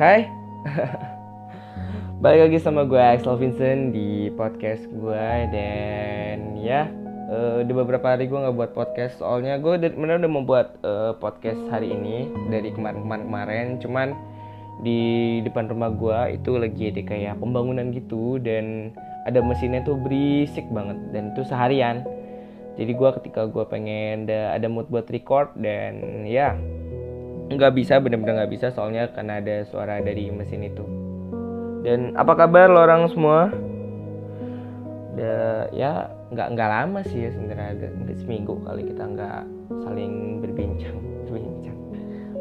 Hai. Balik lagi sama gue Axel Vincent di podcast gue. Dan ya uh, Di beberapa hari gue gak buat podcast. Soalnya gue bener udah membuat uh, podcast hari ini Dari kemarin-kemarin Cuman di depan rumah gue itu lagi ada kayak pembangunan gitu. Dan ada mesinnya tuh berisik banget. Dan itu seharian. Jadi gue ketika gue pengen ada mood buat record dan ya nggak bisa bener-bener nggak bisa soalnya karena ada suara dari mesin itu. Dan apa kabar lo orang semua? Da, ya nggak nggak lama sih ya sebenarnya nggak seminggu kali kita nggak saling berbincang berbincang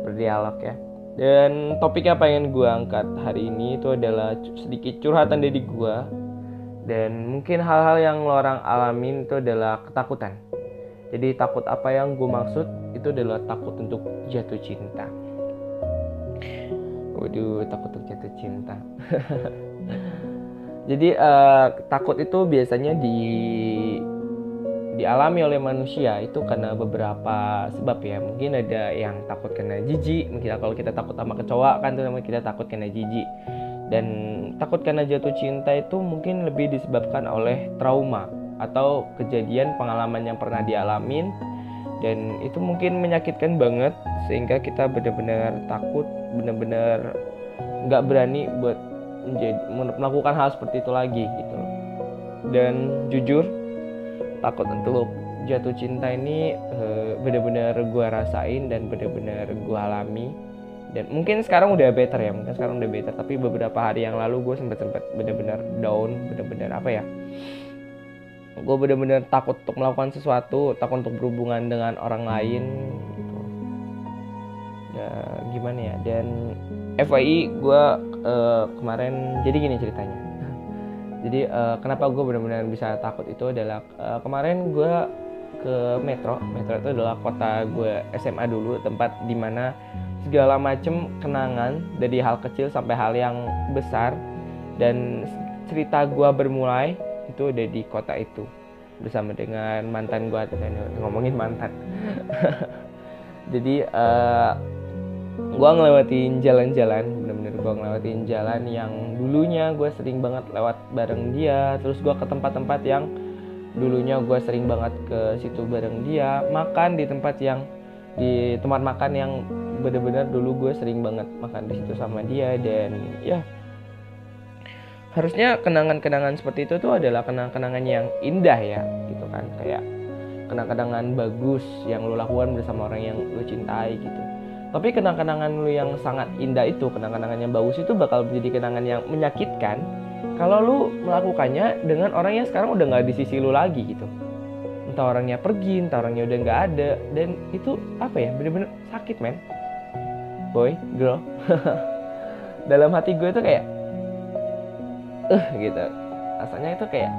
berdialog ya. Dan topik yang pengen gue angkat hari ini itu adalah sedikit curhatan dari gue dan mungkin hal-hal yang lo orang alamin itu adalah ketakutan. Jadi takut apa yang gue maksud itu adalah takut untuk jatuh cinta. Waduh, takut untuk jatuh cinta. Jadi uh, takut itu biasanya di dialami oleh manusia itu karena beberapa sebab ya. Mungkin ada yang takut kena jijik, mungkin kalau kita takut sama kecoa kan tuh namanya kita takut kena jijik. Dan takut karena jatuh cinta itu mungkin lebih disebabkan oleh trauma atau kejadian pengalaman yang pernah dialamin dan itu mungkin menyakitkan banget sehingga kita benar-benar takut benar-benar nggak berani buat menjadi, melakukan hal seperti itu lagi gitu. Dan jujur takut untuk jatuh cinta ini uh, benar-benar gue rasain dan benar-benar gue alami. Dan mungkin sekarang udah better ya mungkin sekarang udah better tapi beberapa hari yang lalu gue sempat sempat benar-benar down benar-benar apa ya gue bener-bener takut untuk melakukan sesuatu takut untuk berhubungan dengan orang lain gitu. Ya gimana ya dan FYI gue uh, kemarin jadi gini ceritanya. Jadi uh, kenapa gue benar-benar bisa takut itu adalah uh, kemarin gue ke Metro. Metro itu adalah kota gue SMA dulu tempat di mana segala macem kenangan dari hal kecil sampai hal yang besar dan cerita gue bermulai itu udah di kota itu. Bersama dengan mantan gue ngomongin mantan. Jadi uh, eh, gue ngelewatin jalan-jalan bener-bener gue ngelewatin jalan yang dulunya gue sering banget lewat bareng dia. Terus gue ke tempat-tempat yang dulunya gue sering banget ke situ bareng dia. Makan di tempat yang di tempat makan yang bener-bener dulu gue sering banget makan di situ sama dia. Dan ya harusnya kenangan-kenangan seperti itu tuh adalah kenangan-kenangan yang indah ya gitu kan. Kayak kenang-kenangan bagus yang lo lakukan bersama orang yang lo cintai gitu. Tapi kenang-kenangan lo yang sangat indah itu kenang-kenangan yang bagus itu bakal menjadi kenangan yang menyakitkan kalau lo melakukannya dengan orang yang sekarang udah nggak di sisi lo lagi gitu. Entah orangnya pergi entah orangnya udah nggak ada dan itu apa ya bener-bener sakit men. Boy girl. Dalam hati gue tuh kayak uh, gitu. Rasanya itu kayak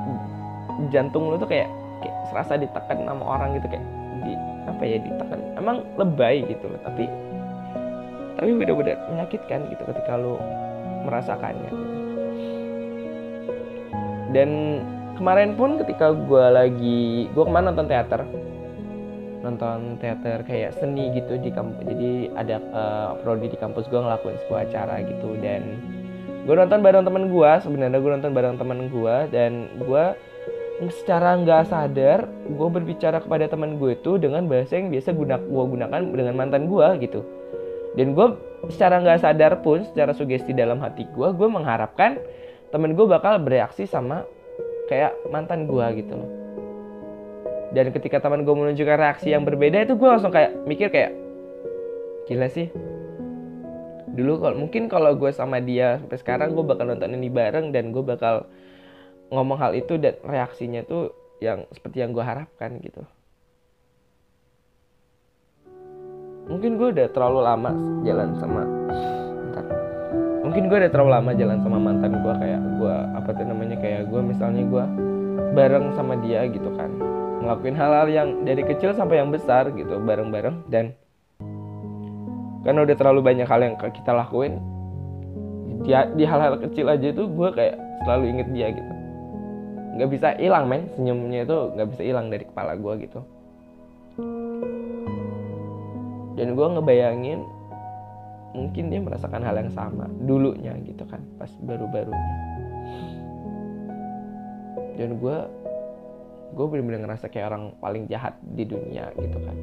jantung lu tuh kayak, kayak serasa ditekan sama orang gitu kayak di apa ya ditekan. Emang lebay gitu loh tapi tapi bener-bener menyakitkan gitu ketika lu merasakannya. Dan kemarin pun ketika gue lagi gue ke mana nonton teater. Nonton teater kayak seni gitu di kampus jadi ada uh, prodi di kampus gue ngelakuin sebuah acara gitu dan gue nonton bareng temen gue sebenarnya gue nonton bareng temen gue dan gue secara nggak sadar gue berbicara kepada teman gue itu dengan bahasa yang biasa guna gue gunakan dengan mantan gue gitu. Dan gue secara nggak sadar pun secara sugesti dalam hati gue gue mengharapkan temen gue bakal bereaksi sama kayak mantan gue gitu loh. Dan ketika teman gue menunjukkan reaksi yang berbeda itu gue langsung kayak mikir kayak gila sih dulu kalau mungkin kalau gue sama dia sampai sekarang gue bakal nonton ini bareng dan gue bakal ngomong hal itu dan reaksinya tuh yang seperti yang gue harapkan gitu mungkin gue udah terlalu lama jalan sama Bentar. mungkin gue udah terlalu lama jalan sama mantan gue kayak gue apa tuh namanya kayak gue misalnya gue bareng sama dia gitu kan ngelakuin hal-hal yang dari kecil sampai yang besar gitu bareng-bareng dan karena udah terlalu banyak hal yang kita lakuin. Di, di hal-hal kecil aja itu gue kayak selalu inget dia gitu. Nggak bisa hilang men. Senyumnya itu nggak bisa hilang dari kepala gue gitu. Dan gue ngebayangin mungkin dia merasakan hal yang sama dulunya gitu kan pas baru-barunya. Dan gue gue bener-bener ngerasa kayak orang paling jahat di dunia gitu kan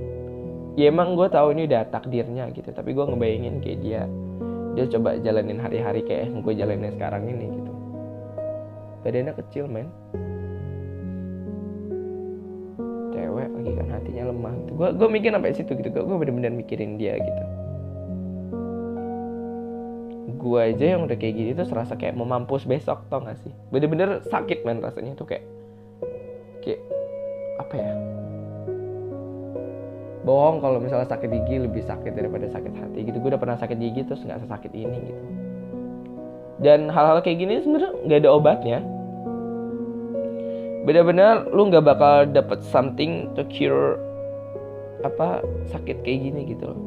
ya emang gue tahu ini udah takdirnya gitu tapi gue ngebayangin kayak dia dia coba jalanin hari-hari kayak yang gue jalanin sekarang ini gitu. Badannya kecil men. Cewek lagi kan hatinya lemah. Gitu. gue gue mikir sampai situ gitu gue bener-bener mikirin dia gitu. Gue aja yang udah kayak gini tuh serasa kayak mau mampus besok tau gak sih? Bener-bener sakit men rasanya tuh kayak kayak apa ya bohong kalau misalnya sakit gigi lebih sakit daripada sakit hati gitu. Gue udah pernah sakit gigi terus nggak sesakit ini gitu. Dan hal-hal kayak gini sebenarnya nggak ada obatnya. Benar-benar lu nggak bakal dapet something to cure apa sakit kayak gini gitu loh.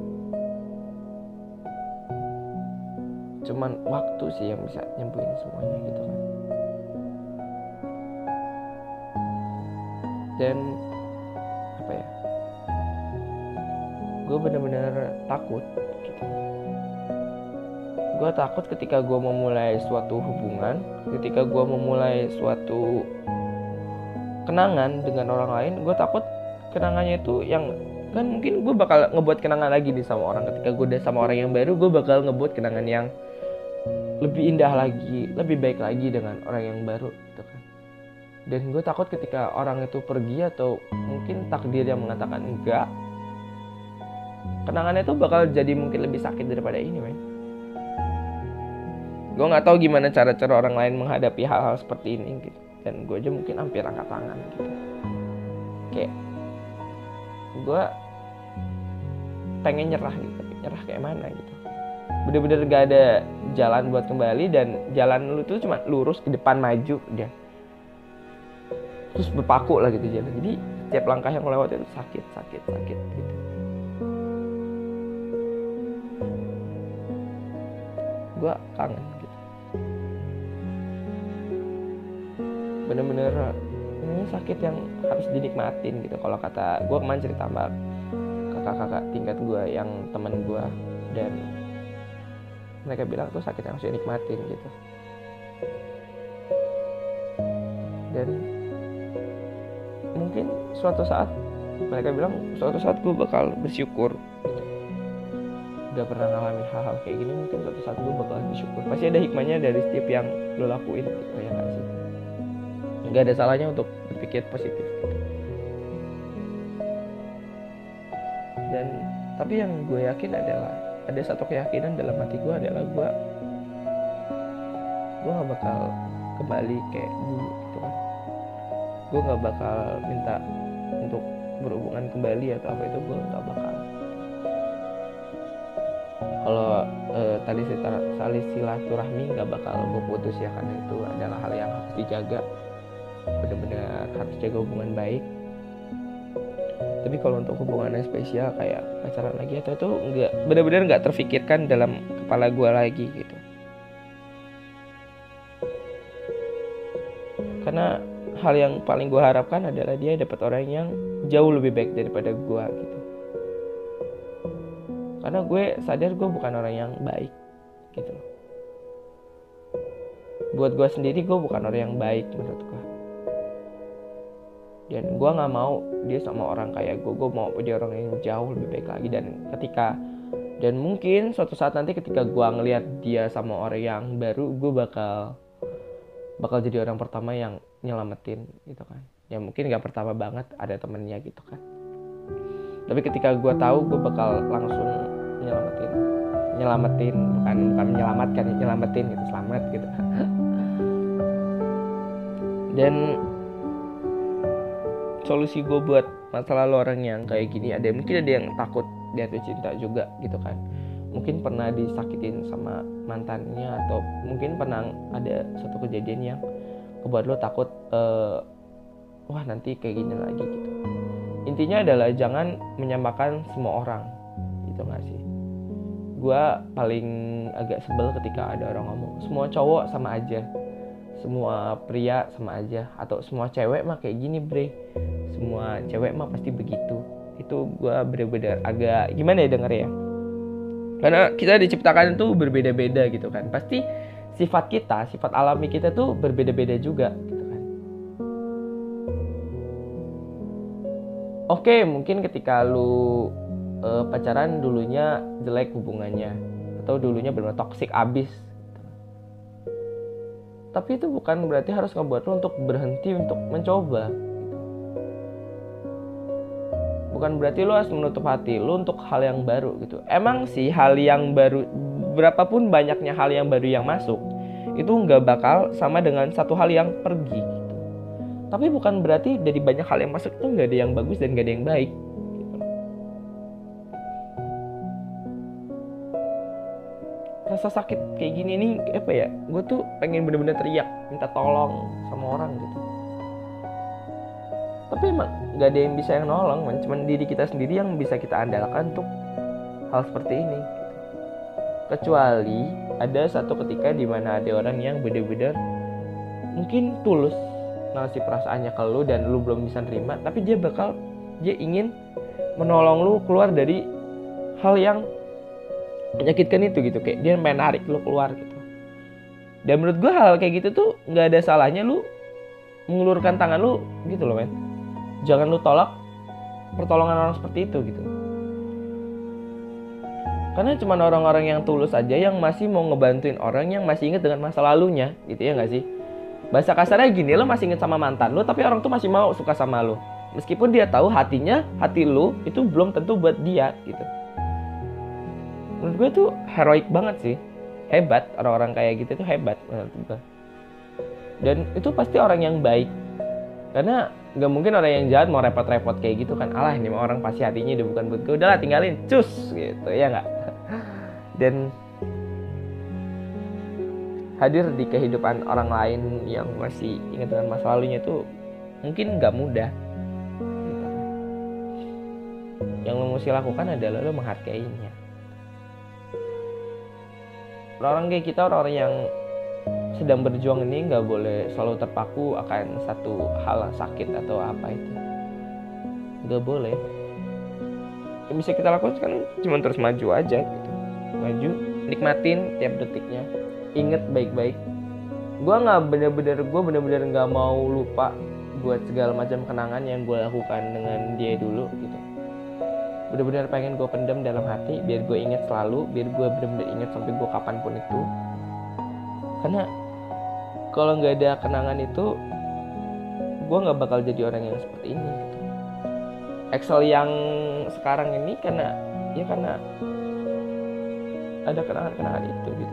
Cuman waktu sih yang bisa nyembuhin semuanya gitu kan. Dan gue bener-bener takut gitu. Gue takut ketika gue memulai suatu hubungan ketika gue memulai suatu kenangan dengan orang lain gue takut kenangannya itu yang kan mungkin gue bakal ngebuat kenangan lagi nih sama orang. Ketika gue udah sama orang yang baru gue bakal ngebuat kenangan yang lebih indah lagi lebih baik lagi dengan orang yang baru gitu kan. Dan gue takut ketika orang itu pergi atau mungkin takdir yang mengatakan enggak kenangannya itu bakal jadi mungkin lebih sakit daripada ini men. Gue nggak tahu gimana cara-cara orang lain menghadapi hal-hal seperti ini gitu. Dan gue aja mungkin hampir angkat tangan gitu. Kayak gue pengen nyerah gitu. Nyerah kayak mana gitu. Bener-bener gak ada jalan buat kembali dan jalan lu tuh cuma lurus ke depan maju dia terus berpaku lah gitu jalan. Jadi setiap langkah yang lewat itu sakit sakit sakit gitu gue kangen gitu. Bener-bener ini sakit yang harus dinikmatin gitu. Kalau kata gue kemarin cerita sama kakak-kakak tingkat gue yang temen gue dan mereka bilang tuh sakit yang harus dinikmatin gitu. Dan mungkin suatu saat mereka bilang suatu saat gue bakal bersyukur. Udah pernah ngalamin hal-hal kayak gini mungkin suatu saat gue bakal bersyukur. Pasti ada hikmahnya dari setiap yang lo lakuin gitu ya gak sih? Nggak ada salahnya untuk berpikir positif gitu. dan tapi yang gue yakin adalah ada satu keyakinan dalam hati gue adalah gue gue gak bakal kembali kayak dulu gitu kan. Gue gak bakal minta untuk berhubungan kembali atau apa itu gue gak bakal kalau eh, tadi tali silaturahmi gak bakal gue putus ya karena itu adalah hal yang harus dijaga. Benar-benar harus jaga hubungan baik. Tapi kalau untuk hubungan yang spesial kayak pacaran lagi atau itu nggak benar-benar nggak terfikirkan dalam kepala gue lagi gitu. Karena hal yang paling gue harapkan adalah dia dapat orang yang jauh lebih baik daripada gue gitu karena gue sadar gue bukan orang yang baik gitu buat gue sendiri gue bukan orang yang baik menurut gue. Dan gue nggak mau dia sama orang kayak gue. Gue mau dia orang yang jauh lebih baik lagi. Dan ketika dan mungkin suatu saat nanti ketika gue ngelihat dia sama orang yang baru gue bakal bakal jadi orang pertama yang nyelamatin gitu kan. Ya mungkin nggak pertama banget ada temennya gitu kan. Tapi ketika gue tahu gue bakal langsung nyelamatin nyelamatin bukan bukan menyelamatkan nyelamatin gitu selamat gitu. Dan solusi gue buat masalah lo orang yang kayak gini ada mungkin ada yang takut jatuh cinta juga gitu kan. Mungkin pernah disakitin sama mantannya atau mungkin pernah ada satu kejadian yang kebuat lo takut uh, wah nanti kayak gini lagi gitu. Intinya adalah jangan menyamakan semua orang gitu gak sih gue paling agak sebel ketika ada orang ngomong semua cowok sama aja semua pria sama aja atau semua cewek mah kayak gini bre semua cewek mah pasti begitu. Itu gue bener-bener agak gimana ya denger ya? Karena kita diciptakan itu berbeda-beda gitu kan. Pasti sifat kita sifat alami kita tuh berbeda-beda juga gitu kan. Oke mungkin ketika lu uh, pacaran dulunya jelek hubungannya atau dulunya benar toksik abis. Tapi itu bukan berarti harus ngebuat lu untuk berhenti untuk mencoba bukan berarti lo harus menutup hati lo untuk hal yang baru gitu. Emang sih hal yang baru berapapun banyaknya hal yang baru yang masuk itu nggak bakal sama dengan satu hal yang pergi gitu. tapi bukan berarti dari banyak hal yang masuk itu nggak ada yang bagus dan nggak ada yang baik gitu. rasa sakit kayak gini nih apa ya gue tuh pengen bener-bener teriak minta tolong sama orang gitu tapi emang nggak ada yang bisa yang nolong man. cuman diri kita sendiri yang bisa kita andalkan untuk hal seperti ini kecuali ada satu ketika di mana ada orang yang bener-bener mungkin tulus ngasih perasaannya ke lu dan lu belum bisa terima tapi dia bakal dia ingin menolong lu keluar dari hal yang menyakitkan itu gitu kayak dia menarik lu keluar gitu. Dan menurut gue hal kayak gitu tuh nggak ada salahnya lu mengulurkan tangan lu gitu loh men. Jangan lu tolak pertolongan orang seperti itu gitu. Karena cuma orang-orang yang tulus aja yang masih mau ngebantuin orang yang masih inget dengan masa lalunya gitu ya nggak sih? Bahasa kasarnya gini lo masih inget sama mantan lo tapi orang tuh masih mau suka sama lo meskipun dia tahu hatinya hati lo itu belum tentu buat dia gitu menurut gue tuh heroik banget sih. Hebat orang-orang kayak gitu tuh hebat menurut gue dan itu pasti orang yang baik. Karena nggak mungkin orang yang jahat mau repot-repot kayak gitu kan. Alah ini orang pasti hatinya udah bukan buat gue udahlah tinggalin. Cus gitu ya nggak? Dan hadir di kehidupan orang lain yang masih ingat dengan masa lalunya itu mungkin nggak mudah. Gitu. yang lo mesti lakukan adalah lo menghargainya orang-orang kayak kita orang-orang yang sedang berjuang ini nggak boleh selalu terpaku akan satu hal sakit atau apa itu. Nggak boleh. Yang bisa kita lakukan kan cuma terus maju aja gitu. Maju nikmatin tiap detiknya. Inget baik-baik. Gue nggak bener-bener gue bener-bener nggak mau lupa buat segala macam kenangan yang gue lakukan dengan dia dulu gitu bener-bener pengen gue pendam dalam hati biar gue inget selalu biar gue bener-bener inget sampai gue kapan pun itu karena kalau nggak ada kenangan itu gue nggak bakal jadi orang yang seperti ini gitu. Excel yang sekarang ini karena ya karena ada kenangan-kenangan itu gitu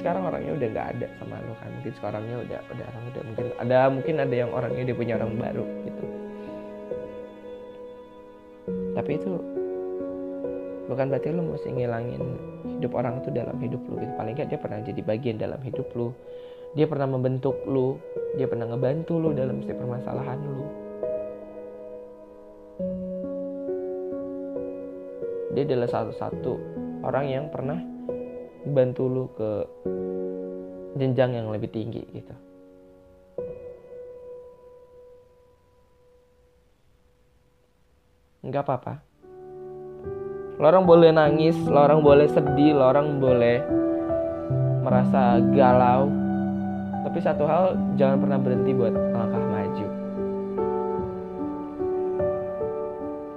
sekarang orangnya udah nggak ada sama lo kan. Mungkin sekarangnya udah udah orang udah mungkin ada mungkin ada yang orangnya dia punya orang baru gitu. Tapi itu bukan berarti lo mesti ngilangin hidup orang itu dalam hidup lo gitu. paling nggak dia pernah jadi bagian dalam hidup lo dia pernah membentuk lo dia pernah ngebantu lo dalam setiap permasalahan lo dia adalah satu-satu orang yang pernah bantu lu ke jenjang yang lebih tinggi gitu. Nggak apa-apa. Lo orang boleh nangis, lo orang boleh sedih, lo orang boleh merasa galau. Tapi satu hal, jangan pernah berhenti buat langkah maju.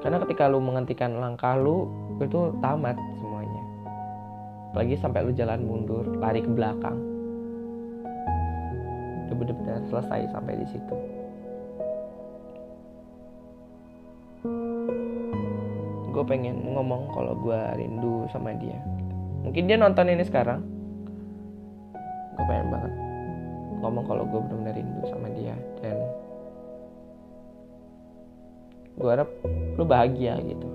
Karena ketika lu menghentikan langkah lu, itu tamat. Apalagi sampai lu jalan mundur, lari ke belakang. Itu benar-benar selesai sampai di situ. Gue pengen ngomong kalau gue rindu sama dia. Mungkin dia nonton ini sekarang. Gue pengen banget ngomong kalau gue benar-benar rindu sama dia dan gue harap lu bahagia gitu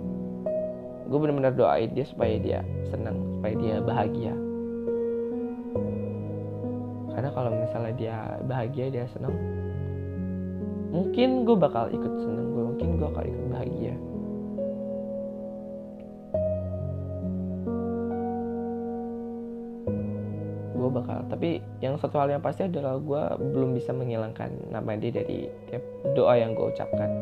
gue benar-benar doain dia supaya dia senang supaya dia bahagia. Karena kalau misalnya dia bahagia dia senang mungkin gue bakal ikut senang gue mungkin gue bakal ikut bahagia. Gue gue bakal tapi yang satu hal yang pasti adalah gue belum bisa menghilangkan nama dia dari tiap doa yang gue ucapkan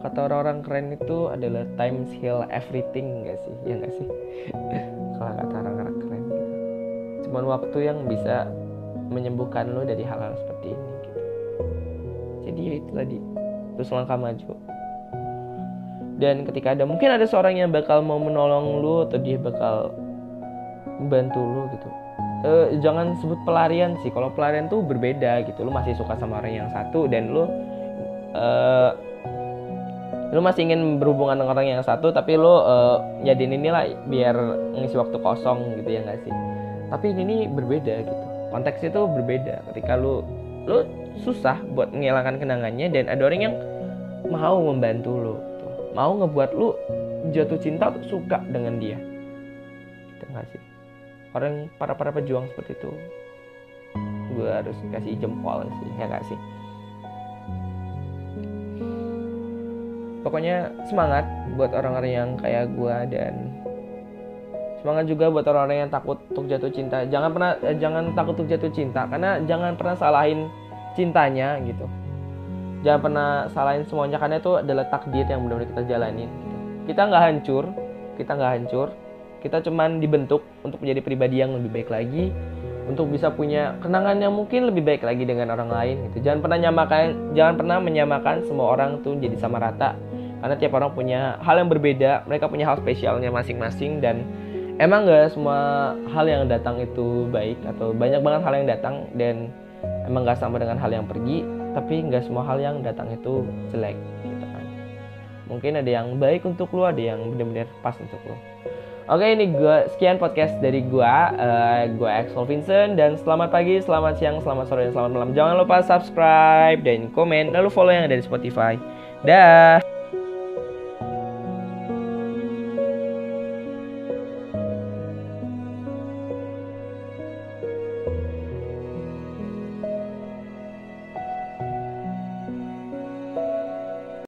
kata orang-orang keren itu adalah time heal everything enggak sih? Ya enggak sih? Kalau kata orang-orang keren gitu. Cuman waktu yang bisa menyembuhkan lo dari hal-hal seperti ini gitu. Jadi ya itu tadi. Terus langkah maju. Dan ketika ada mungkin ada seorang yang bakal mau menolong lu atau dia bakal membantu lu gitu. Uh, jangan sebut pelarian sih. Kalau pelarian tuh berbeda gitu. Lu masih suka sama orang yang satu dan lu uh, lu masih ingin berhubungan dengan orang yang satu tapi lu uh, jadiin inilah biar ngisi waktu kosong gitu ya nggak sih? Tapi ini nih berbeda gitu. Konteksnya tuh berbeda. Ketika lu lu susah buat menghilangkan kenangannya dan ada orang yang mau membantu lu mau ngebuat lu jatuh cinta suka dengan dia. Gitu gak sih? Orang para para pejuang seperti itu gue harus kasih jempol sih ya gak sih pokoknya semangat buat orang-orang yang kayak gue dan semangat juga buat orang-orang yang takut untuk jatuh cinta. Jangan pernah eh, jangan takut untuk jatuh cinta karena jangan pernah salahin cintanya gitu. Jangan pernah salahin semuanya karena itu adalah takdir yang benar-benar kita jalanin gitu. kita nggak hancur kita nggak hancur. Kita cuman dibentuk untuk menjadi pribadi yang lebih baik lagi untuk bisa punya kenangan yang mungkin lebih baik lagi dengan orang lain gitu. Jangan pernah nyamakan jangan pernah menyamakan semua orang tuh jadi sama rata karena tiap orang punya hal yang berbeda mereka punya hal spesialnya masing-masing dan emang gak semua hal yang datang itu baik atau banyak banget hal yang datang dan emang gak sama dengan hal yang pergi tapi nggak semua hal yang datang itu jelek gitu kan. Mungkin ada yang baik untuk lo ada yang benar-benar pas untuk lo Oke ini gue sekian podcast dari gue uh, Gue Axel Vincent Dan selamat pagi, selamat siang, selamat sore, dan selamat malam. Jangan lupa subscribe dan komen Lalu follow yang ada di Spotify. Dah